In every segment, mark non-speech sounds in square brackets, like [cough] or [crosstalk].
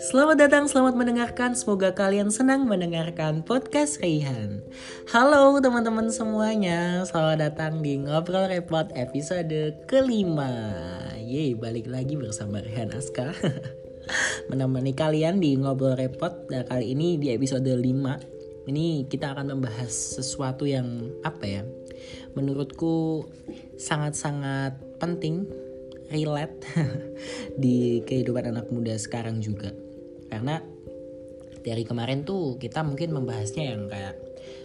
Selamat datang, selamat mendengarkan. Semoga kalian senang mendengarkan podcast Raihan. Halo teman-teman semuanya, selamat datang di Ngobrol Repot episode kelima. Yeay, balik lagi bersama Rehan Aska. [laughs] Menemani kalian di Ngobrol Repot. Nah, kali ini di episode 5. Ini kita akan membahas sesuatu yang apa ya? Menurutku sangat-sangat penting relate [laughs] di kehidupan anak muda sekarang juga karena dari kemarin tuh kita mungkin membahasnya yang kayak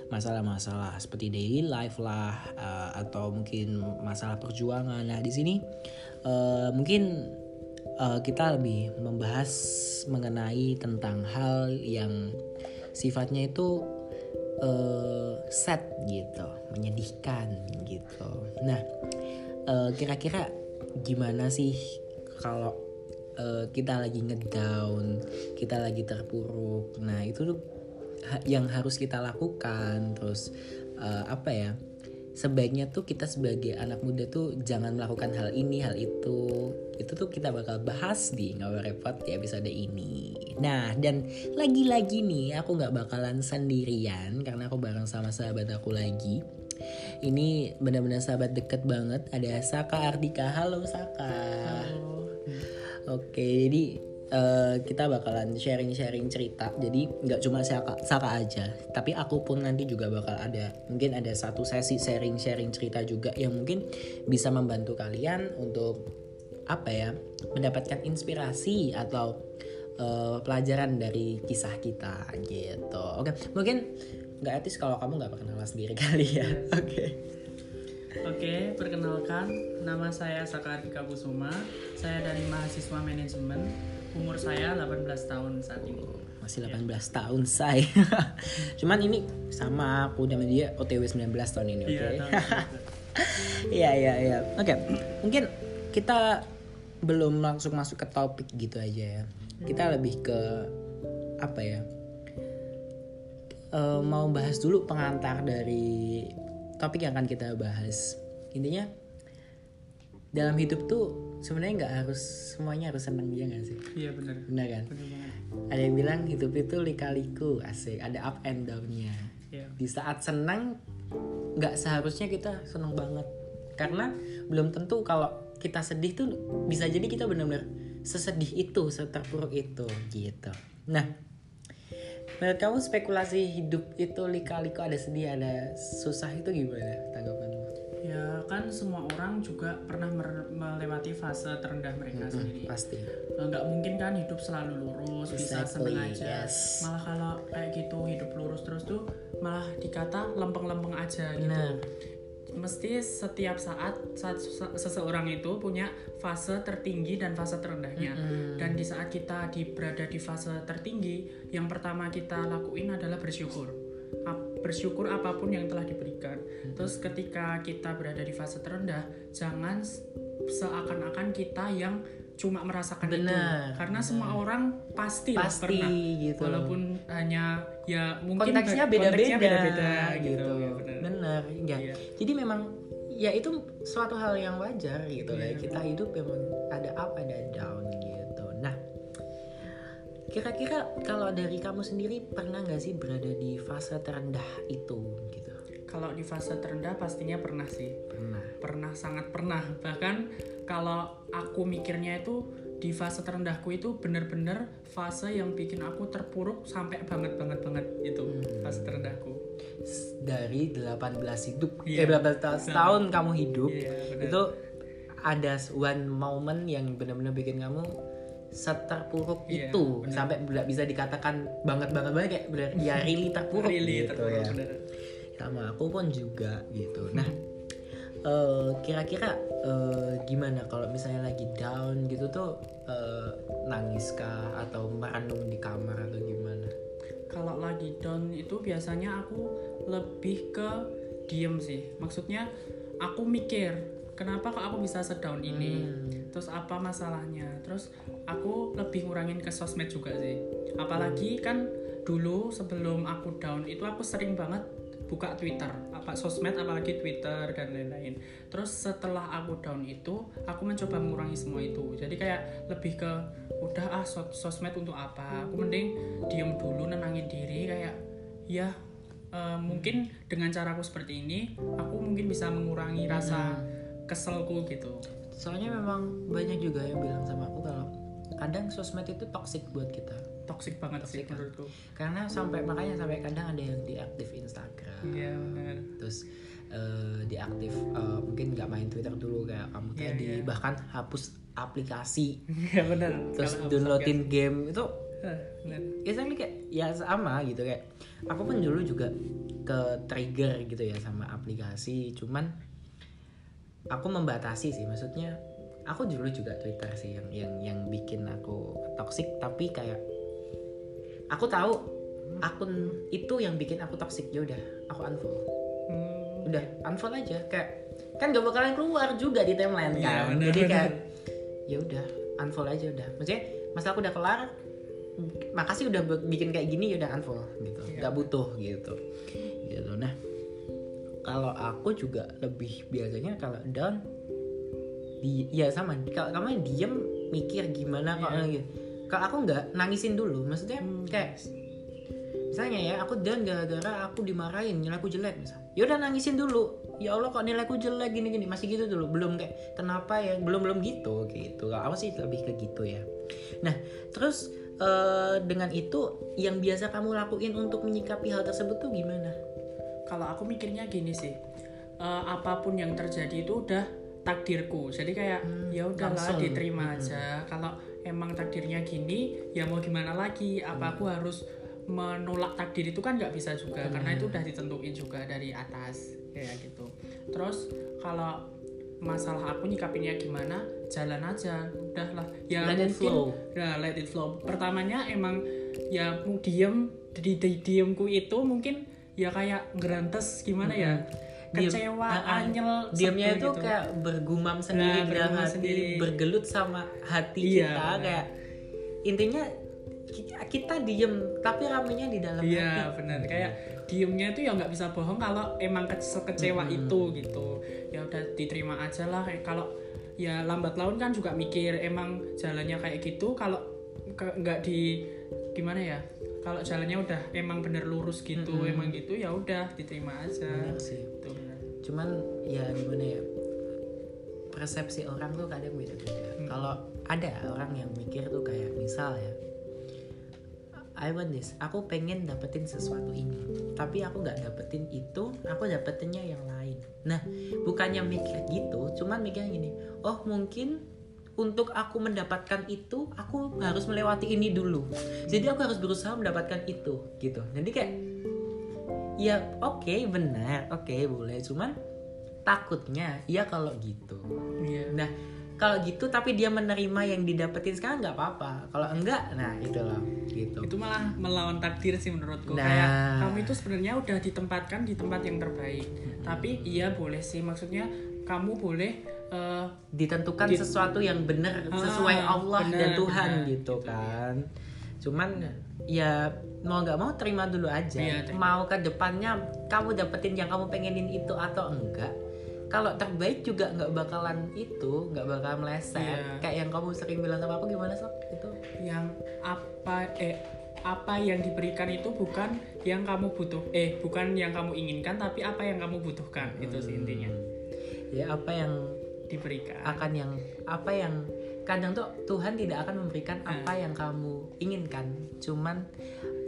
masalah-masalah seperti daily life lah uh, atau mungkin masalah perjuangan. Nah di sini uh, mungkin uh, kita lebih membahas mengenai tentang hal yang sifatnya itu uh, sad gitu, menyedihkan gitu. Nah uh, kira-kira gimana sih kalau uh, kita lagi ngedown, kita lagi terpuruk. Nah, itu tuh yang harus kita lakukan. Terus uh, apa ya? Sebaiknya tuh kita sebagai anak muda tuh jangan melakukan hal ini, hal itu. Itu tuh kita bakal bahas di Ngawur Repot di episode ini. Nah, dan lagi-lagi nih aku nggak bakalan sendirian karena aku bareng sama sahabat aku lagi. Ini benar-benar sahabat deket banget. Ada Saka Ardika. Halo Saka. Halo. Oke, jadi uh, kita bakalan sharing-sharing cerita. Jadi nggak cuma Saka, Saka aja, tapi aku pun nanti juga bakal ada mungkin ada satu sesi sharing-sharing cerita juga yang mungkin bisa membantu kalian untuk apa ya mendapatkan inspirasi atau uh, pelajaran dari kisah kita gitu. Oke, mungkin nggak etis kalau kamu nggak perkenalan sendiri [laughs] kali ya. Oke. Oke, perkenalkan nama saya Sakarika Kusuma. Saya dari mahasiswa manajemen. Umur saya 18 tahun saat ini. Masih 18 ya. tahun saya. [laughs] Cuman ini sama aku dan dia OTW 19 tahun ini, oke. Okay? [laughs] Iya, iya, iya. Oke. Mungkin kita belum langsung masuk ke topik gitu aja ya. Kita lebih ke apa ya? Uh, mau bahas dulu pengantar dari topik yang akan kita bahas. Intinya dalam hidup tuh sebenarnya nggak harus semuanya harus senang ya nggak sih? Iya benar benar kan? Benar ada yang bilang hidup itu lika-liku asik. Ada up and downnya. Yeah. di saat senang nggak seharusnya kita senang banget. Karena belum tentu kalau kita sedih tuh bisa jadi kita benar-benar sesedih itu seterpuruk itu gitu. Nah Menurut kamu spekulasi hidup itu lika-liku ada sedih ada susah itu gimana tanggapanmu? Ya kan semua orang juga pernah melewati fase terendah mereka -hmm, sendiri. Pasti. Nggak mungkin kan hidup selalu lurus exactly, bisa seneng aja. Yes. Malah kalau kayak gitu hidup lurus terus tuh malah dikata lempeng-lempeng aja gitu. Nah mesti setiap saat saat seseorang itu punya fase tertinggi dan fase terendahnya. Mm-hmm. Dan di saat kita di berada di fase tertinggi, yang pertama kita lakuin adalah bersyukur. Bersyukur apa pun yang telah diberikan. Mm-hmm. Terus ketika kita berada di fase terendah, jangan seakan-akan kita yang cuma merasakan benar, itu karena benar. semua orang pasti, pasti pernah. gitu. Walaupun hanya ya mungkin konteksnya beda-beda beda-beda gitu, gitu. Ya, benar, benar. Ya. Iya. jadi memang ya itu suatu hal yang wajar gitu ya. Kita hidup memang ada up ada down gitu. Nah kira-kira kalau dari kamu sendiri pernah nggak sih berada di fase terendah itu gitu? Kalau di fase terendah pastinya pernah sih. Pernah. Pernah sangat pernah. Bahkan kalau aku mikirnya itu di fase terendahku itu bener-bener fase yang bikin aku terpuruk sampai banget banget banget itu hmm. fase terendahku dari 18 hidup yeah. eh 18 tahun, nah. tahun kamu hidup yeah, itu ada one moment yang benar-benar bikin kamu seterpuruk yeah, itu bener. sampai bisa dikatakan banget banget banget kayak benar ya [laughs] really terpuruk really gitu terpuruk, ya bener. sama aku pun juga gitu nah uh, kira-kira uh, gimana kalau misalnya lagi down gitu tuh uh, nangis kah atau merenung di kamar atau gimana? Kalau lagi down itu biasanya aku lebih ke diem sih. Maksudnya aku mikir kenapa kok aku bisa sedown ini hmm. terus apa masalahnya terus aku lebih ngurangin ke sosmed juga sih apalagi kan dulu sebelum aku down itu aku sering banget buka Twitter apa sosmed apalagi Twitter dan lain-lain. Terus setelah aku down itu aku mencoba mengurangi semua itu. Jadi kayak lebih ke udah ah sos- sosmed untuk apa? Aku mending diem dulu nenangin diri kayak ya eh, mungkin dengan caraku seperti ini aku mungkin bisa mengurangi rasa keselku gitu. Soalnya memang banyak juga yang bilang sama aku kalau kadang sosmed itu toxic buat kita toxic banget sih Toxic kan? menurutku. Karena sampai makanya sampai kadang ada yang diaktif Instagram. Iya benar. Terus eh, diaktif eh, mungkin nggak main Twitter dulu kayak kamu Iya, tadi iya. bahkan hapus aplikasi. Iya benar. Terus downloadin game itu benar. exactly kayak ya sama gitu kayak aku pun dulu juga ke trigger gitu ya sama aplikasi cuman aku membatasi sih. Maksudnya aku dulu juga Twitter sih yang yang yang bikin aku toxic tapi kayak aku tahu akun itu yang bikin aku toxic. Ya udah aku unfollow. Hmm, udah unfollow aja. Kayak kan gak bakalan keluar juga di timeline Iya, kan? bener, jadi kan ya udah unfollow aja udah. Maksudnya masalah aku udah kelar makasih udah bikin kayak gini ya udah unfollow gitu. Iya. nggak butuh gitu. Gitu. Nah kalau aku juga lebih biasanya kalau down di ya sama kalau kamu diem mikir gimana kalau Iya. lagi kalau aku nggak nangisin dulu. Maksudnya Hmm. kayak misalnya ya aku down gara-gara aku dimarahin nilaiku jelek misal. Ya udah nangisin dulu. Ya Allah kok nilaiku jelek gini gini masih gitu dulu. Belum kayak kenapa ya? Belum belum gitu gitu. Kalau aku sih lebih ke gitu ya. Nah terus eh, dengan itu yang biasa kamu lakuin untuk menyikapi hal tersebut tuh gimana? Kalau aku mikirnya gini sih. Eh, apa pun yang terjadi itu udah takdirku. Jadi kayak ya udahlah diterima aja. Kalau emang takdirnya gini ya mau gimana lagi? Apa aku harus menolak takdir itu kan nggak bisa juga karena itu udah ditentuin juga dari atas kayak gitu. Terus kalau masalah aku nyikapinnya gimana? Jalan aja udahlah ya Let it mungkin flow. Nah, let it flow. Pertamanya emang ya mau diem di, di diemku itu mungkin ya kayak ngerantes gimana ya? Kecewa, Ah, ah. anyel, diamnya itu gitu. kayak bergumam sendiri Nah, dalam hati sendiri. bergelut sama hati Iya, kita benar. kayak intinya ki- kita diem tapi ramenya di dalam hati Iya benar kayak diemnya itu ya nggak bisa bohong kalau emang ke sekecewa itu gitu ya udah diterima aja lah Eh, kalau ya lambat laun kan juga mikir emang jalannya kayak gitu kalau nggak di gimana ya kalau jalannya udah emang bener lurus gitu emang gitu ya udah diterima aja Benar sih Itu benar. Cuman ya gimana ya persepsi orang tuh kadang beda-beda. Kalau ada orang yang mikir tuh kayak misal ya I want this aku pengen dapetin sesuatu ini tapi aku nggak dapetin itu aku dapetinnya yang lain. Nah bukannya mikir gitu cuman mikirnya gini oh mungkin untuk aku mendapatkan itu aku harus melewati ini dulu. Jadi aku harus berusaha mendapatkan itu gitu. Jadi kayak ya oke benar. Oke boleh. Cuman takutnya ya kalau gitu. Iya. nah kalau gitu tapi dia menerima yang didapetin sekarang nggak apa-apa. Kalau enggak nah itu loh. Gitu. Itu malah melawan takdir sih menurutku. Nah. kayak kamu itu sebenarnya udah ditempatkan di tempat yang terbaik. Tapi iya boleh sih. Maksudnya kamu boleh eh, ditentukan Di- sesuatu yang benar Ah, sesuai Allah benar, dan Tuhan benar, gitu gitu, kan cuman ya mau nggak mau terima dulu aja. Iya, terima. mau ke depannya kamu dapetin yang kamu pengenin itu atau enggak kalau terbaik juga nggak bakalan itu nggak bakalan meleset. Iya. kayak yang kamu sering bilang sama aku gimana sok itu. Yang apa eh apa yang diberikan itu bukan yang kamu butuh eh bukan yang kamu inginkan tapi apa yang kamu butuhkan. Itu sih intinya. Ya apa yang diberikan. akan yang apa yang kadang tuh Tuhan tidak akan memberikan Hmm. apa yang kamu inginkan. Cuman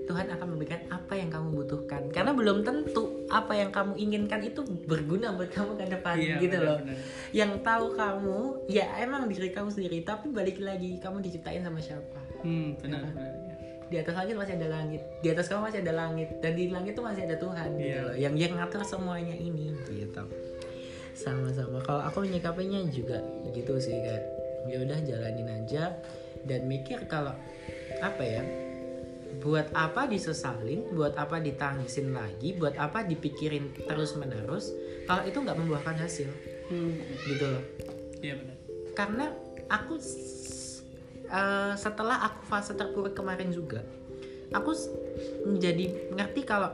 Tuhan akan memberikan apa yang kamu butuhkan. Karena belum tentu apa yang kamu inginkan itu berguna buat kamu ke depan Iya, gitu loh. benar-benar. yang tahu kamu ya emang diri kamu sendiri. Tapi balik lagi kamu diciptain sama siapa? Hmm benar benar ya. di atas langit masih ada langit. Di atas kamu masih ada langit. Dan di langit tuh masih ada Tuhan gitu Iya. loh. Yang yang ngatur semuanya ini gitu. Sama-sama. Kalau aku menyikapinya juga gitu sih kayak ya udah jalanin aja. Dan mikir kalau apa ya buat apa disesalin buat apa ditangisin lagi buat apa dipikirin terus menerus kalau itu nggak membuahkan hasil. Hmm. Gitu loh. Iya benar. Karena aku eh, setelah aku fase terpuruk kemarin juga aku menjadi ngerti kalau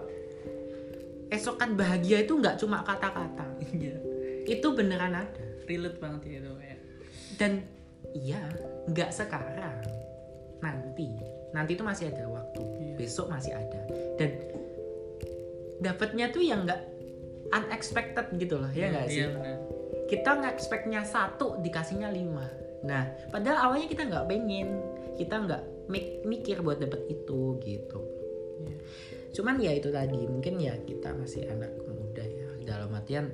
esokan bahagia itu nggak cuma kata-kata. Iya. itu beneran ada. Relate banget itu ya dan iya nggak sekarang. Nanti. Nanti itu masih ada waktu. Iya. besok masih ada. Dan dapatnya tuh yang nggak unexpected gitu loh ya nggak sih? iya benar. Kita nge-expectnya satu dikasihnya lima. Nah padahal awalnya kita nggak pengen. Kita nggak mik- mikir buat dapet itu gitu. Iya. cuman ya itu tadi mungkin ya kita masih anak muda ya dalam artian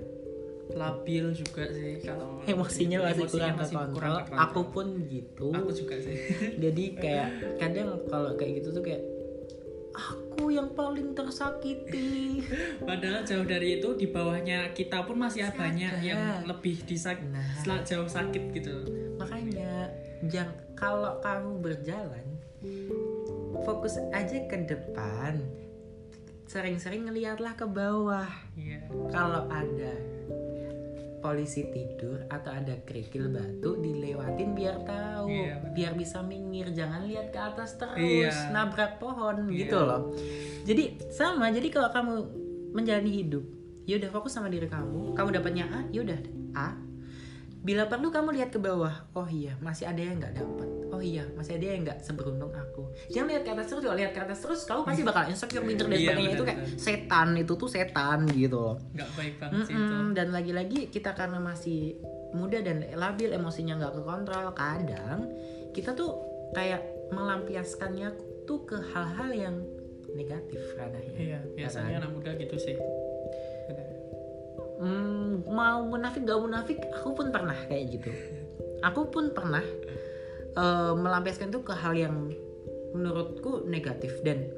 labil juga sih kalau emosinya masih emosinya kurang masih terkontrol. aku pun gitu. Aku juga sih. [laughs] Jadi kayak kadang kalau kayak gitu tuh kayak aku yang paling tersakiti. [laughs] Padahal jauh dari itu di bawahnya kita pun masih Masih banyak yang lebih disak Nah. jauh sakit gitu. Makanya jang kalau kamu berjalan fokus aja ke depan. Sering-sering ngeliatlah ke bawah. Iya. Kalau ada polisi tidur atau ada kerikil batu dilewatin biar tahu Iya, benar. biar bisa minggir jangan lihat ke atas terus Iya. nabrak pohon Iya. gitu loh jadi sama jadi kalau kamu menjalani hidup yaudah fokus sama diri kamu kamu dapatnya A yaudah A bila perlu kamu lihat ke bawah. Oh iya masih ada yang nggak dapat. Oh iya masih ada yang nggak seberuntung aku. Jangan lihat ke atas terus kalau lihat ke atas terus kamu pasti bakal insecure minder dan Iya, sebagainya. itu kayak setan itu tuh setan gitu loh. Nggak baik banget sih itu. Mm-mm, dan lagi-lagi kita karena masih muda dan labil emosinya nggak kekontrol kadang kita tuh kayak melampiaskannya tuh ke hal-hal yang negatif ranahnya iya biasanya anak muda gitu sih. Hmm, mau munafik gak munafik aku pun pernah kayak gitu. Aku pun pernah eh, melampiaskan itu ke hal yang menurutku negatif dan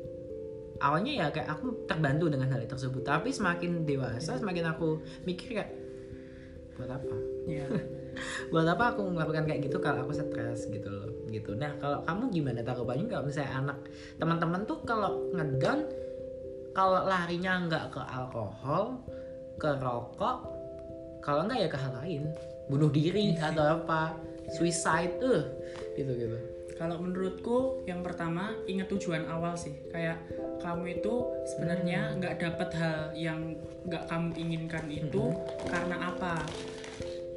awalnya ya kayak aku terbantu dengan hal tersebut. Tapi semakin dewasa semakin aku mikir kayak buat apa? Iya. [laughs] Buat apa aku melakukan kayak gitu kalau aku stres gitu loh gitu. Nah kalau kamu gimana? Tanggapannya kalau misalnya anak teman-teman tuh kalau ngedown kalau larinya nggak ke alkohol ke rokok kalau nggak ya ke hal lain. Bunuh diri atau apa. Suicide tuh gitu gitu. Kalau menurutku yang pertama ingat tujuan awal sih. Kayak kamu itu sebenarnya nggak dapat hal yang nggak kamu inginkan itu karena apa?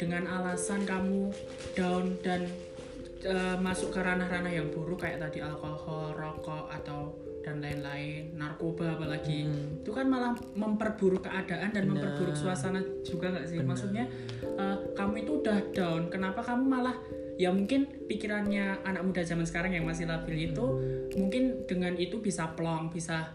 Dengan alasan kamu down dan eh, masuk ke ranah-ranah yang buruk kayak tadi alkohol, rokok atau dan lain-lain, narkoba apalagi. Itu kan malah memperburuk keadaan dan memperburuk suasana juga nggak sih? Maksudnya eh, kamu itu udah down, kenapa kamu malah ya mungkin pikirannya anak muda zaman sekarang yang masih labil itu mungkin dengan itu bisa plong bisa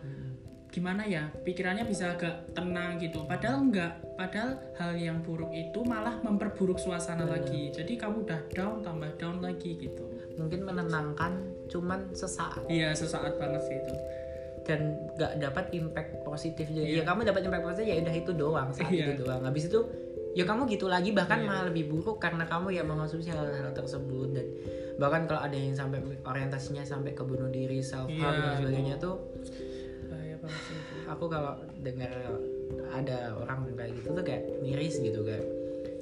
gimana ya pikirannya bisa agak tenang gitu. Padahal enggak padahal hal yang buruk itu malah memperburuk suasana lagi. Jadi kamu udah down tambah down lagi gitu. Mungkin menenangkan cuman sesaat iya sesaat banget sih itu dan nggak dapat impact positif jadi Iya. ya kamu dapat impact positif ya udah itu doang saat Iya. itu doang habis itu ya kamu gitu lagi bahkan Iya. malah lebih buruk karena kamu ya mengonsumsi hal-hal tersebut dan bahkan kalau ada yang sampai orientasinya sampai ke bunuh diri self harm Iya, dan sebagainya tuh bahaya banget sih itu aku kalau dengar ada orang kayak gitu tuh kayak miris gitu kayak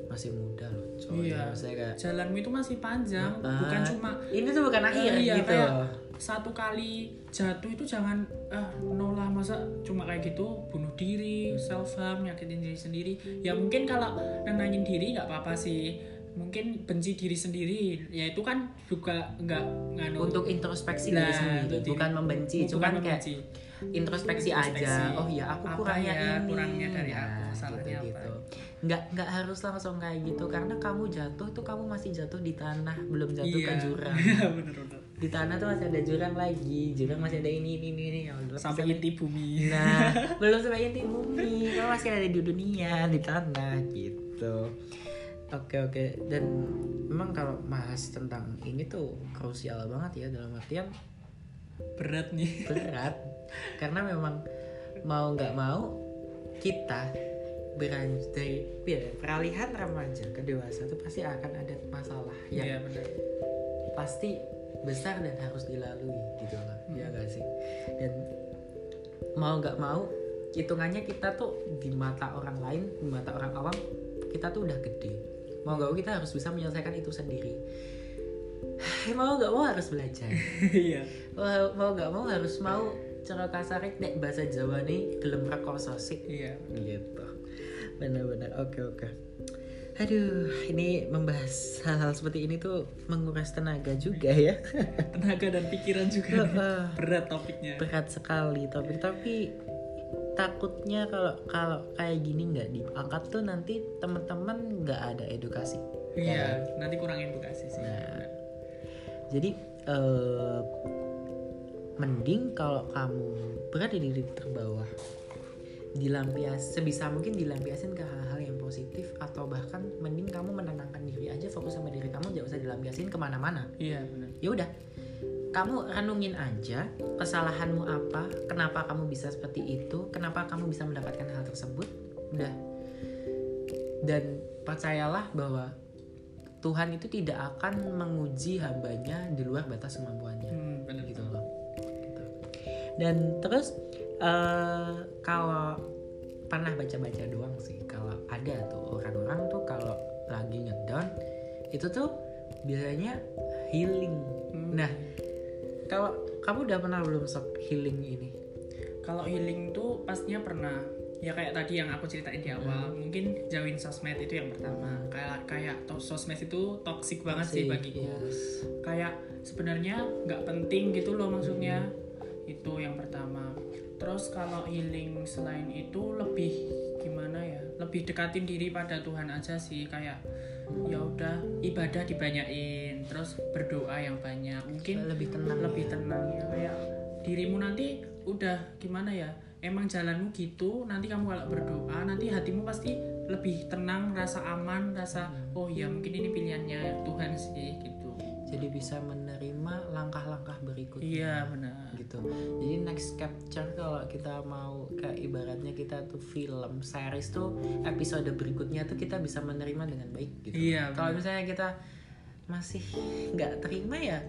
masih muda loh cowok Iya. maksudnya kayak jalanmu itu masih panjang Ah, bukan cuma ini tuh bukan akhir iya, gitu. kayak satu kali jatuh itu jangan ah nolah masa cuma kayak gitu bunuh diri self harm nyakitin diri sendiri. Ya mungkin kalau nenangin diri nggak apa-apa sih mungkin benci diri sendiri ya itu kan juga nggak nganu untuk introspeksi Nah, diri sendiri untuk diri- bukan membenci bukan cuman kayak membenci. introspeksi, Introspeksi. aja oh ya aku Apa kurangnya ya ini kurangnya dari aku, Nah, salahnya apa. gitu, nggak nggak harus langsung kayak gitu karena kamu jatuh tuh kamu masih jatuh di tanah belum jatuh ke Iya. jurang [laughs] bener bener di tanah tuh masih ada jurang lagi jurang masih ada ini ini ini, ini. Ya Allah, sampai inti bumi nah [laughs] belum sampai inti bumi kamu masih ada di dunia di tanah gitu oke oke. Dan memang kalau bahas tentang ini tuh krusial banget ya dalam artian berat nih. Berat. Karena memang mau nggak mau kita beranjak dari ya, peralihan remaja ke dewasa itu pasti akan ada masalah yang iya bener pasti besar dan harus dilalui gitu loh ya gak sih? Dan mau nggak mau hitungannya kita tuh di mata orang lain di mata orang awam kita tuh udah gede mau nggak mau kita harus bisa menyelesaikan itu sendiri. [sighs] Mau nggak mau harus belajar. [laughs] Iya. Mau nggak mau harus mau cara kasarnya nek bahasa Jawa nih gelem rekoso sih. Iya. Gitu. Benar-benar oke oke. Aduh ini membahas hal-hal seperti ini tuh menguras tenaga juga ya. Tenaga dan pikiran juga [laughs] berat topiknya. Berat sekali topik. Tapi takutnya kalau kalau kayak gini nggak diangkat tuh nanti teman-teman nggak ada edukasi. Iya nanti kurang edukasi sih. Nah. jadi eh, mending kalau kamu berada di titik terbawah dilampias sebisa mungkin dilampiasin ke hal-hal yang positif atau bahkan mending kamu menenangkan diri aja fokus sama diri kamu jangan usah dilampiasin ke mana-mana. Iya benar. Ya udah kamu renungin aja kesalahanmu apa kenapa kamu bisa seperti itu kenapa kamu bisa mendapatkan hal tersebut. Udah. Dan percayalah bahwa Tuhan itu tidak akan menguji hambanya di luar batas kemampuannya. Hmm, benar. Gitu loh. Gitu. dan terus eh, kalau pernah baca-baca doang sih kalau ada tuh orang-orang tuh kalau lagi ngedown itu tuh biasanya healing. Hmm. nah kalau kamu udah pernah belum sob healing ini? Kalau healing tuh pastinya pernah. Ya kayak tadi yang aku ceritain di awal Hmm. mungkin jauhin sosmed itu yang pertama. Kayak kayak to- sosmed itu toxic banget sih bagiku. yes. kayak sebenarnya nggak penting gitu loh maksudnya. Itu yang pertama. Terus kalau healing selain itu lebih gimana ya? Lebih dekatin diri pada Tuhan aja sih kayak ya udah ibadah dibanyain terus berdoa yang banyak. Mungkin lebih tenang. Lebih tenang. Ya kayak dirimu nanti udah gimana ya? Emang jalanmu gitu nanti kamu kalau berdoa nanti hatimu pasti lebih tenang rasa aman rasa oh ya mungkin ini pilihannya Tuhan sih gitu jadi bisa menerima langkah-langkah berikutnya. Iya benar. Gitu. Jadi next capture kalau kita mau kayak ibaratnya kita tuh film series tuh episode berikutnya tuh kita bisa menerima dengan baik gitu. Iya, kalau misalnya kita masih nggak terima ya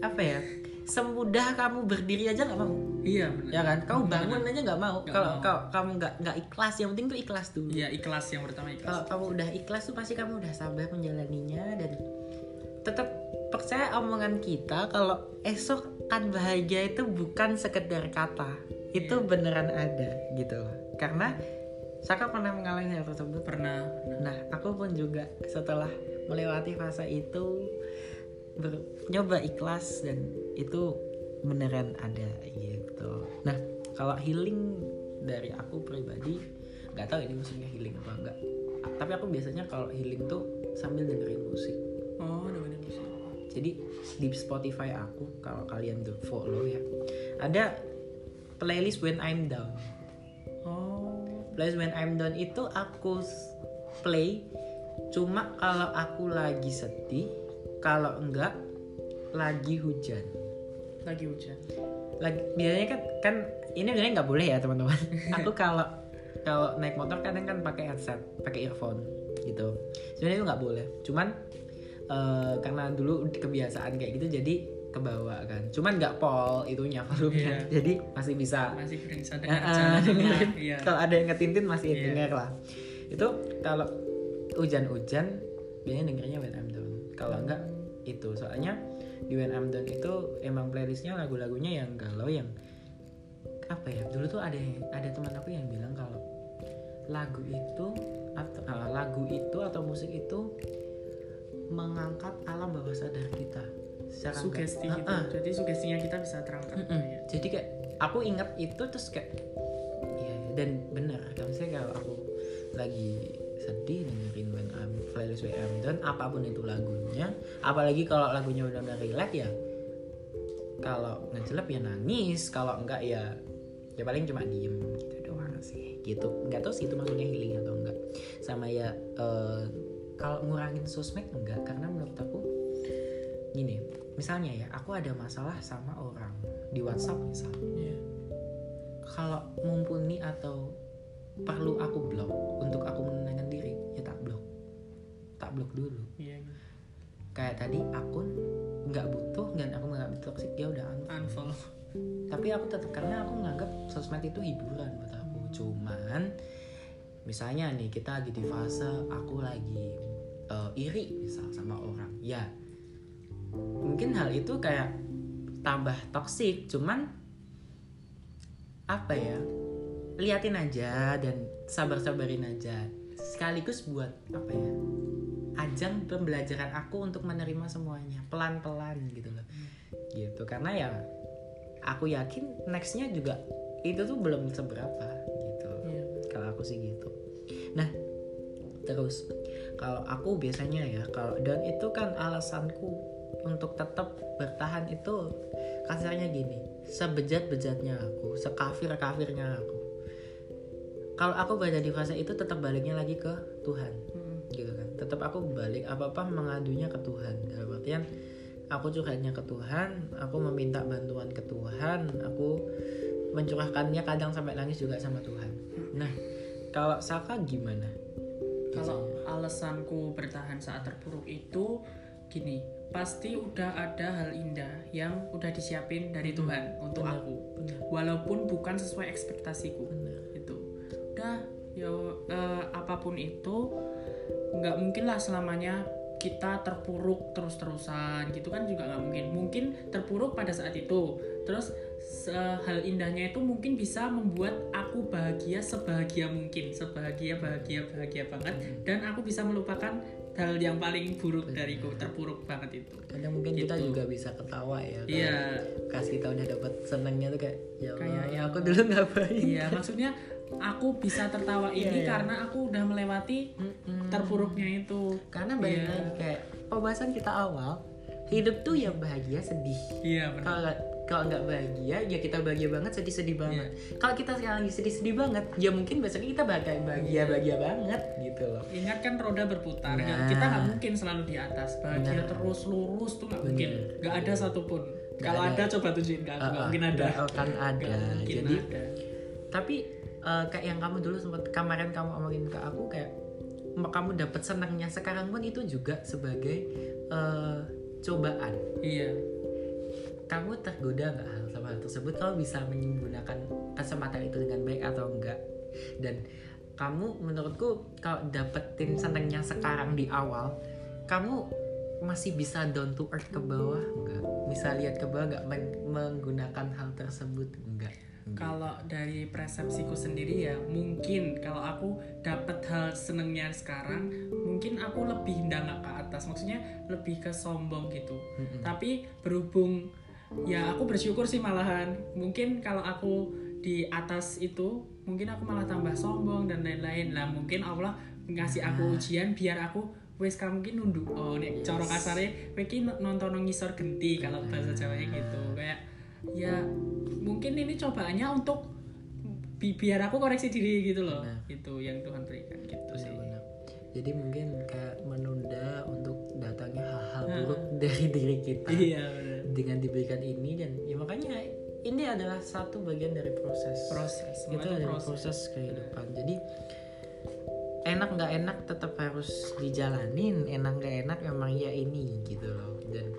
apa ya semudah kamu berdiri aja nggak mau. Iya benar. Ya kan? Kamu bangun aja nggak mau. Nggak kalau mau. kalau kamu nggak nggak ikhlas yang penting tuh ikhlas dulu. Iya ikhlas yang pertama ikhlas. Kalau kamu udah ikhlas tuh pasti kamu udah sabar menjalaninya dan tetap percaya omongan kita kalau esok kan bahagia itu bukan sekedar kata. Itu Iya. beneran ada gitu loh. Karena Saka pernah mengalami hal tersebut? Pernah. Pernah nah aku pun juga setelah melewati fase itu ber- nyoba ikhlas dan itu beneran ada gitu. Nah kalau healing dari aku pribadi nggak tahu ini maksudnya healing apa enggak tapi aku biasanya kalau healing tuh sambil dengerin musik oh dengerin musik. Jadi di Spotify aku kalau kalian tuh follow ya ada playlist when I'm down. Oh. Playlist when I'm down itu aku play cuma kalau aku lagi sedih kalau enggak lagi hujan. Lagi hujan. Lagi biasanya kan kan ini sebenarnya nggak boleh ya teman-teman. [laughs] Aku kalau kalau naik motor kadang kan pakai headset pakai earphone gitu. Sebenarnya itu nggak boleh cuman eh, karena dulu kebiasaan kayak gitu jadi kebawa kan. Cuman nggak pol itunya [laughs] volumenya Iya. jadi masih bisa. Masih dengerin. [laughs] iya. Kalau ada yang ngetintin masih Iya. denger lah. Itu kalau hujan-hujan biasanya dengernya When I'm Down kalau enggak itu. Soalnya di When I'm Down itu emang playlistnya lagu-lagunya yang galau yang apa ya? Dulu tuh ada ada teman aku yang bilang kalau lagu itu atau ah, lagu itu atau musik itu mengangkat alam bawah sadar kita secara sugesti gitu ah. jadi sugestinya kita bisa terangkat Mm-mm. Iya. Jadi kayak aku ingat itu terus kayak iya iya. dan bener kalau misalnya kalau aku lagi sedih dengerin when I'm playlist when I'm done apa pun itu lagunya apalagi kalau lagunya udah udah relate ya kalau ngejelep ya nangis kalau enggak ya ya paling cuma diem gitu doang sih gitu nggak tahu sih itu maksudnya healing atau enggak sama ya eh, kalau ngurangin sosmed enggak karena menurut aku gini misalnya ya aku ada masalah sama orang di WhatsApp misal Iya. kalau mumpuni atau perlu aku blok untuk aku menenangkan diri ya tak blok tak blok dulu Iya. kayak tadi akun nggak butuh dan aku nggak butuh toxic ya udah unfollow. unfollow tapi aku tetap karena aku nganggap sosmed itu hiburan buat aku cuman misalnya nih kita lagi di fase aku lagi eh, iri misal sama orang. Ya mungkin hal itu kayak tambah toksik cuman apa ya? Liatin aja dan sabar-sabarin aja. Sekaligus buat apa ya? Ajang pembelajaran aku untuk menerima semuanya pelan-pelan gitu loh. Gitu karena ya aku yakin nextnya juga itu tuh belum seberapa gitu. Iya. kalau aku sih gitu. Nah terus. Kalau aku biasanya ya kalau dan itu kan alasanku untuk tetap bertahan itu kasarnya gini sebejat-bejatnya aku sekafir-kafirnya aku. Kalau aku berada di fase itu tetap baliknya lagi ke Tuhan Mm. gitu kan. Tetap aku balik apa apa mengadunya ke Tuhan. Dalam artian aku curhatnya ke Tuhan aku meminta bantuan ke Tuhan aku mencurahkannya kadang sampai nangis juga sama Tuhan. Nah kalau Saka gimana Kalau alasanku bertahan saat terpuruk itu gini, pasti udah ada hal indah yang udah disiapin dari Tuhan untuk Benar, aku. benar. Walaupun bukan sesuai ekspektasiku. Benar. Itu. Udah ya eh, apa pun itu nggak mungkin lah selamanya kita terpuruk terus-terusan gitu kan juga nggak mungkin mungkin terpuruk pada saat itu terus hal indahnya itu mungkin bisa membuat aku bahagia sebahagia mungkin sebahagia bahagia bahagia banget. Dan aku bisa melupakan hal yang paling buruk dariku terpuruk banget itu. Kadang mungkin kita Gitu. juga bisa ketawa ya iya. pas kita udah dapat senangnya tuh kayak ya Allah, Kayak, ya aku dulu ngapain? Iya maksudnya aku bisa tertawa ini Iya, iya. karena aku udah melewati Mm-mm. terpuruknya itu. Karena Iya. lagi kayak pembahasan kita awal hidup tuh ya bahagia sedih. Iya benar kalau nggak- bahagia ya kita bahagia banget sedih sedih banget Iya. kalau kita sekarang lagi sedih sedih banget ya mungkin besoknya kita bahagia bahagia bahagia banget gitu loh Ingat kan roda berputar, Nah. nggak- kita nggak mungkin selalu di atas. Bahagia Benar. terus lurus tuh nggak mungkin, nggak ada satupun. Kalau ada. ada. coba tunjukin ke aku, nggak Ah, ah, mungkin ada. akan ada Nggak mungkin jadi ada. tapi eh, kayak yang kamu dulu sempat kemarin kamu omongin ke aku kayak kamu dapat senangnya sekarang pun itu juga sebagai eh, cobaan Iya, kamu tergoda nggak hal sama hal tersebut? Kamu bisa menggunakan kesempatan itu dengan baik atau enggak? Dan kamu menurutku kalau dapetin senangnya sekarang di awal kamu masih bisa down to earth ke bawah enggak bisa lihat ke bawah nggak men- menggunakan hal tersebut enggak kalau dari persepsiku sendiri ya mungkin kalau aku dapat hal senengnya sekarang, mungkin aku lebih nggak ke atas, maksudnya lebih ke sombong gitu. Mm-mm. Tapi berhubung ya aku bersyukur sih malahan, mungkin kalau aku di atas itu mungkin aku malah tambah sombong dan lain-lain. Lah mungkin Allah ngasih aku ujian biar aku wes kamu mungkin nunduk oh nek cara kasarnya mungkin nonton ngisor genti kalau bahasa Jawanya gitu. Kayak ya mungkin ini cobaannya untuk bi- biar aku koreksi diri gitu loh. Benar. itu yang Tuhan berikan gitu sih. jadi mungkin kayak menunda untuk datangnya hal-hal Nah. buruk dari diri kita. Iya benar dengan diberikan ini dan ya makanya ini adalah satu bagian dari proses. Proses semua itu itu adalah proses. proses kehidupan. Jadi enak nggak enak tetap harus dijalanin. Enak nggak enak emang ya ini gitu loh. Dan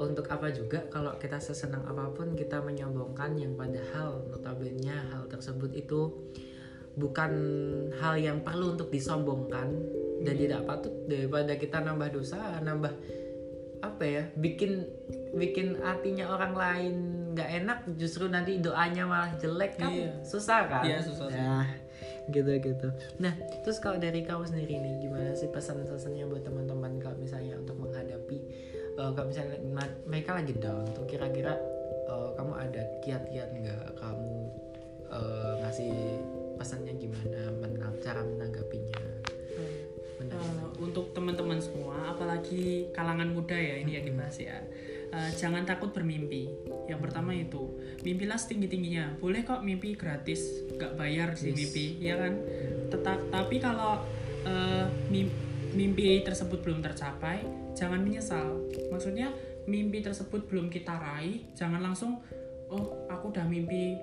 untuk apa juga kalau kita sesenang apa pun kita menyombongkan yang padahal notabene hal tersebut itu bukan hal yang perlu untuk disombongkan dan tidak patut daripada kita nambah dosa nambah apa ya bikin bikin hatinya orang lain nggak enak justru nanti doanya malah jelek kan? Iya. susah kan? Iya, susah, nah gitu gitu. Nah terus kalau dari kamu sendiri nih gimana sih pesan-pesannya buat teman-teman kalau misalnya untuk menghadapi eh, kalau misalnya mereka lagi down tuh kira-kira eh, kamu ada kiat-kiat nggak? Kamu eh, ngasih pesannya gimana menang cara menanggapinya Eh, untuk teman-teman semua, apalagi kalangan muda ya ini yang dibahas ya. Eh, jangan takut bermimpi. Yang pertama itu, mimpilah setinggi tingginya. Boleh kok mimpi gratis, nggak bayar sih Yes. mimpi, ya kan? Tetap, tapi kalau mim- mimpi tersebut belum tercapai, jangan menyesal. Maksudnya mimpi tersebut belum kita raih, jangan langsung, oh aku udah mimpi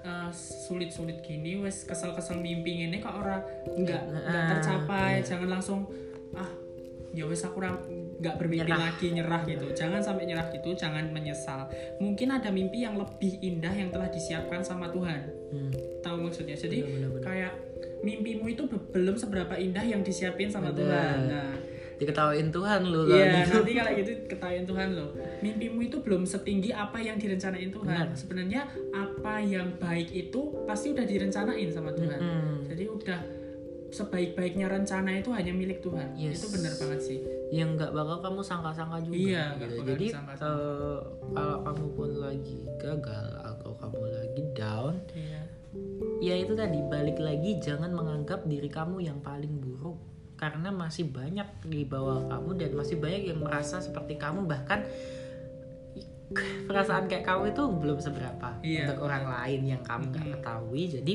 eh, sulit-sulit gini, wes kesel-kesel mimpi ini kok orang nggak nggak Ah, tercapai iya. jangan langsung ah ya wes aku nggak bermimpi Nyerah. lagi nyerah gitu jangan sampai nyerah gitu jangan menyesal mungkin ada mimpi yang lebih indah yang telah disiapkan sama Tuhan Hmm, tahu maksudnya jadi benar, benar. kayak mimpimu itu be- belum seberapa indah yang disiapin sama Benar. Tuhan nah diketawain Tuhan kalau Iya, [laughs] gitu. nanti kalau gitu ketahuin Tuhan loh. Mimpimu itu belum setinggi apa yang direncanain Tuhan. Benar. Sebenarnya apa yang baik itu pasti udah direncanain sama Tuhan. Mm. Jadi udah sebaik-baiknya rencana itu hanya milik Tuhan. Yes. Itu benar banget sih. yang nggak bakal kamu sangka-sangka juga Iya, gitu. bakal jadi eh, kalau kamu pun lagi gagal atau kamu lagi down Iya. ya itu tadi balik lagi jangan menganggap diri kamu yang paling buruk karena masih banyak di bawah kamu dan masih banyak yang merasa seperti kamu. Bahkan perasaan kayak kamu itu belum seberapa Iya. untuk orang lain yang kamu nggak ketahui. Jadi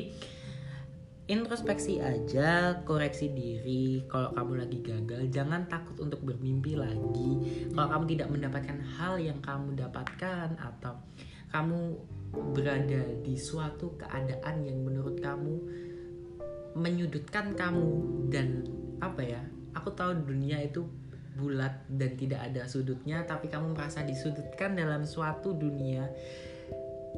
introspeksi aja koreksi diri. Kalau kamu lagi gagal jangan takut untuk bermimpi lagi. Kalau kamu tidak mendapatkan hal yang kamu dapatkan atau kamu berada di suatu keadaan yang menurut kamu menyudutkan kamu dan apa ya aku tahu dunia itu bulat dan tidak ada sudutnya tapi kamu merasa disudutkan dalam suatu dunia.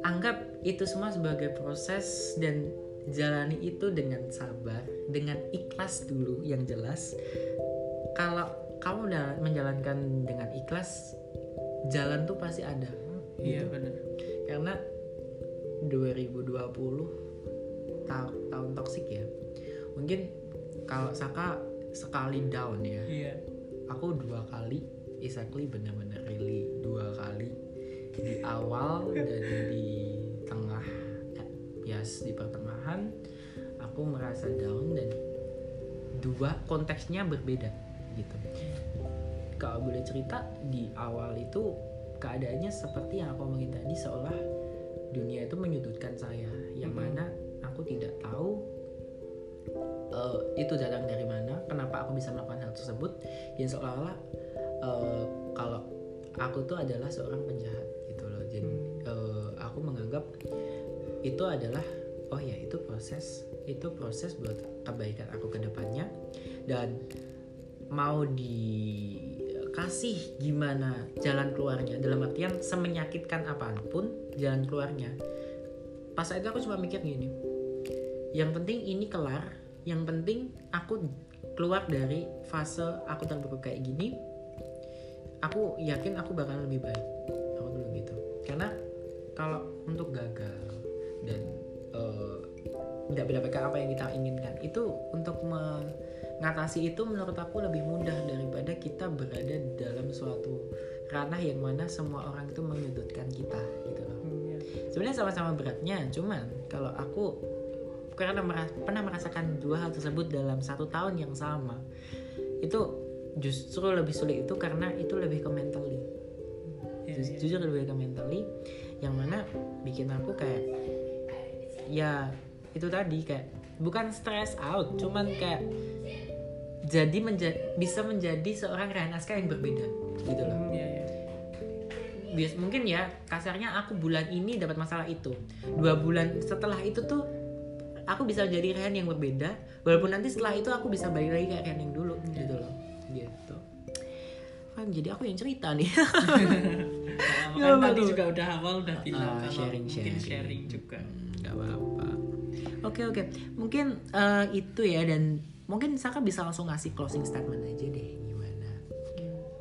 Anggap itu semua sebagai proses dan jalani itu dengan sabar dengan ikhlas dulu yang jelas. Kalau kamu udah menjalankan dengan ikhlas jalan tuh pasti ada. Iya benar. karena 2020 ta- tahun toksik ya. Mungkin kalau Saka sekali down ya. Iya. aku dua kali exactly benar-benar really dua kali. Di awal dan di tengah eh, yes di pertengahan aku merasa down dan dua konteksnya berbeda gitu. Kalau boleh cerita di awal itu keadaannya seperti yang aku omongin tadi seolah dunia itu menyudutkan saya yang mana aku tidak tahu eh, itu datang dari mana kenapa aku bisa melakukan hal tersebut. Ya seolah-olah eh, kalau aku tuh adalah seorang penjahat gitu loh. Jadi eh, aku menganggap itu adalah oh ya itu proses itu proses buat kebaikan aku ke depannya. Dan mau dikasih gimana jalan keluarnya dalam artian semenyakitkan apa pun jalan keluarnya pas itu aku cuma mikir gini yang penting ini kelar yang penting aku keluar dari fase aku terpuruk kayak gini aku yakin aku bakal lebih baik. Aku dulu gitu. Karena kalau untuk gagal dan eh, tidak mendapatkan apa yang kita inginkan itu untuk mengatasi itu menurut aku lebih mudah daripada kita berada dalam suatu ranah yang mana semua orang itu menyudutkan kita gitu loh. Iya. sebenarnya sama-sama beratnya cuman kalau aku karena mera- pernah merasakan dua hal tersebut dalam satu tahun yang sama itu justru lebih sulit itu karena itu lebih ke mentally Ju- iya. jujur lebih ke mentally yang mana bikin aku kayak ya itu tadi kayak bukan stress out cuman kayak jadi menja- bisa menjadi seorang Rehan Aska yang berbeda gitu loh Hmm, Iya, iya. bias mungkin ya kasarnya aku bulan ini dapat masalah itu dua bulan setelah itu tuh aku bisa jadi Rehan yang berbeda walaupun nanti setelah itu aku bisa balik lagi kayak Rehan yang dulu gitu loh. Gitu. Kan jadi aku yang cerita nih. [laughs] Nah, kan tadi juga udah awal udah bilang Ah, kalau sharing, mungkin sharing. sharing juga. nggak apa-apa. Oke oke. Mungkin eh, itu ya dan mungkin Saka bisa langsung ngasih closing statement aja deh gimana?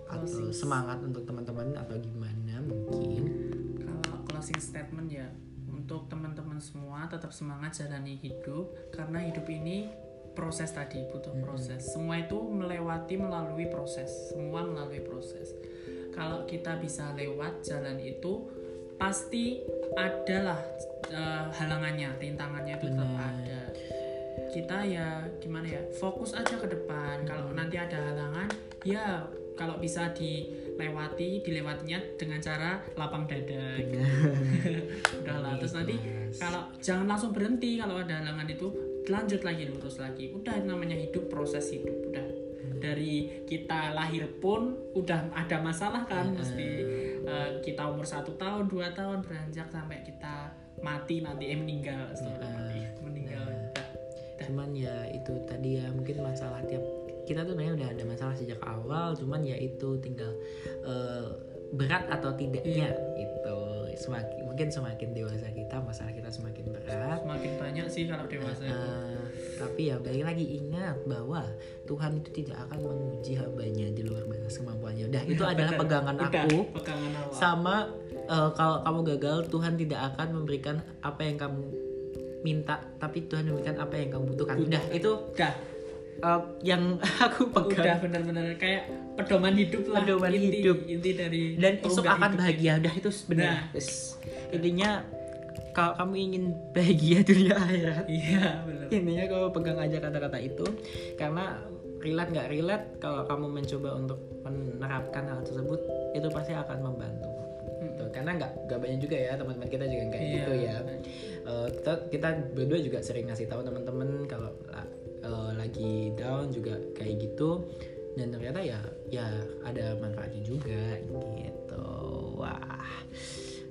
Atau semangat untuk teman-teman atau gimana mungkin? Kalau closing statement ya untuk teman-teman semua tetap semangat jalani hidup karena hidup ini proses tadi butuh proses. Semua itu melewati melalui proses. Semua melalui proses. Kalau kita bisa lewat jalan itu pasti adalah eh, halangannya, rintangannya itu tetap ada. Kita ya gimana ya? Fokus aja ke depan. Kalau nanti ada halangan, ya kalau bisa dilewati, dilewatinya dengan cara lapang dada. gitu. [laughs] Udahlah, terus nanti kalau jangan langsung berhenti kalau ada halangan itu lanjut lagi lurus lagi. Udah namanya hidup proses hidup udah dari kita lahir pun udah ada masalah kan mesti eh, kita umur satu tahun dua tahun beranjak sampai kita mati nanti eh meninggal astagfirullah, meninggal Udah. cuman ya itu tadi ya mungkin masalah tiap kita tuh sebenarnya udah ada masalah sejak awal cuman ya itu tinggal eh, berat atau tidaknya itu semakin mungkin semakin dewasa kita masalah kita semakin berat. Semakin banyak sih kalau dewasa itu. Eh, tapi ya balik lagi ingat bahwa Tuhan itu tidak akan menguji hambanya di udah itu adalah Benar. pegangan Udah, aku. pegangan awal. sama eh, kalau kamu gagal Tuhan tidak akan memberikan apa yang kamu minta tapi Tuhan memberikan apa yang kamu butuhkan. Udah itu udah eh, yang [laughs] aku udah pegang benar-benar kayak pedoman hidup lah Pedoman inti, hidup. inti dari dan esok akan hidup. bahagia udah itu benar Nah. Yes. intinya kalau kamu ingin bahagia [laughs] dunia akhirat iya benar intinya kamu pegang aja kata-kata itu karena relate nggak relate kalau kamu mencoba untuk menerapkan hal tersebut itu pasti akan membantu Gitu. karena nggak nggak banyak juga ya teman-teman kita juga kayak Iya. gitu ya Eh, kita kita berdua juga sering ngasih tahu teman-teman kalau eh, lagi down juga kayak gitu dan ternyata ya ya ada manfaatnya juga gitu wah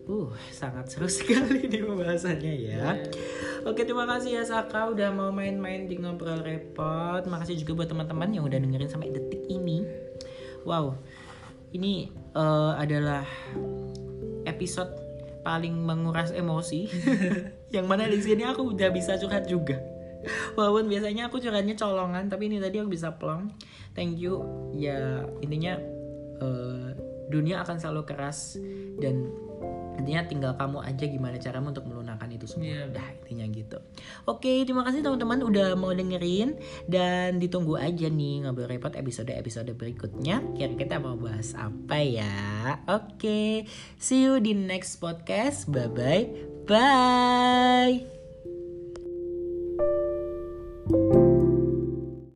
uh sangat seru [laughs] sekali nih pembahasannya ya Oke terima kasih ya Saka udah mau main-main di ngobrol repot. Makasih juga buat teman-teman yang udah dengerin sampai detik ini. Wow, ini eh, adalah episode paling menguras emosi. [laughs] yang mana di sini aku udah bisa curhat juga. Walaupun biasanya aku curhatnya colongan, tapi ini tadi aku bisa plong. Thank you. Ya intinya eh, dunia akan selalu keras dan intinya tinggal kamu aja gimana caramu untuk melunakkan itu semua. Iya. Dah intinya gitu. Oke, terima kasih teman-teman udah mau dengerin dan ditunggu aja nih ngobrol repot episode-episode berikutnya. Kira kita mau bahas apa ya? Oke, see you di next podcast. Bye bye. Bye.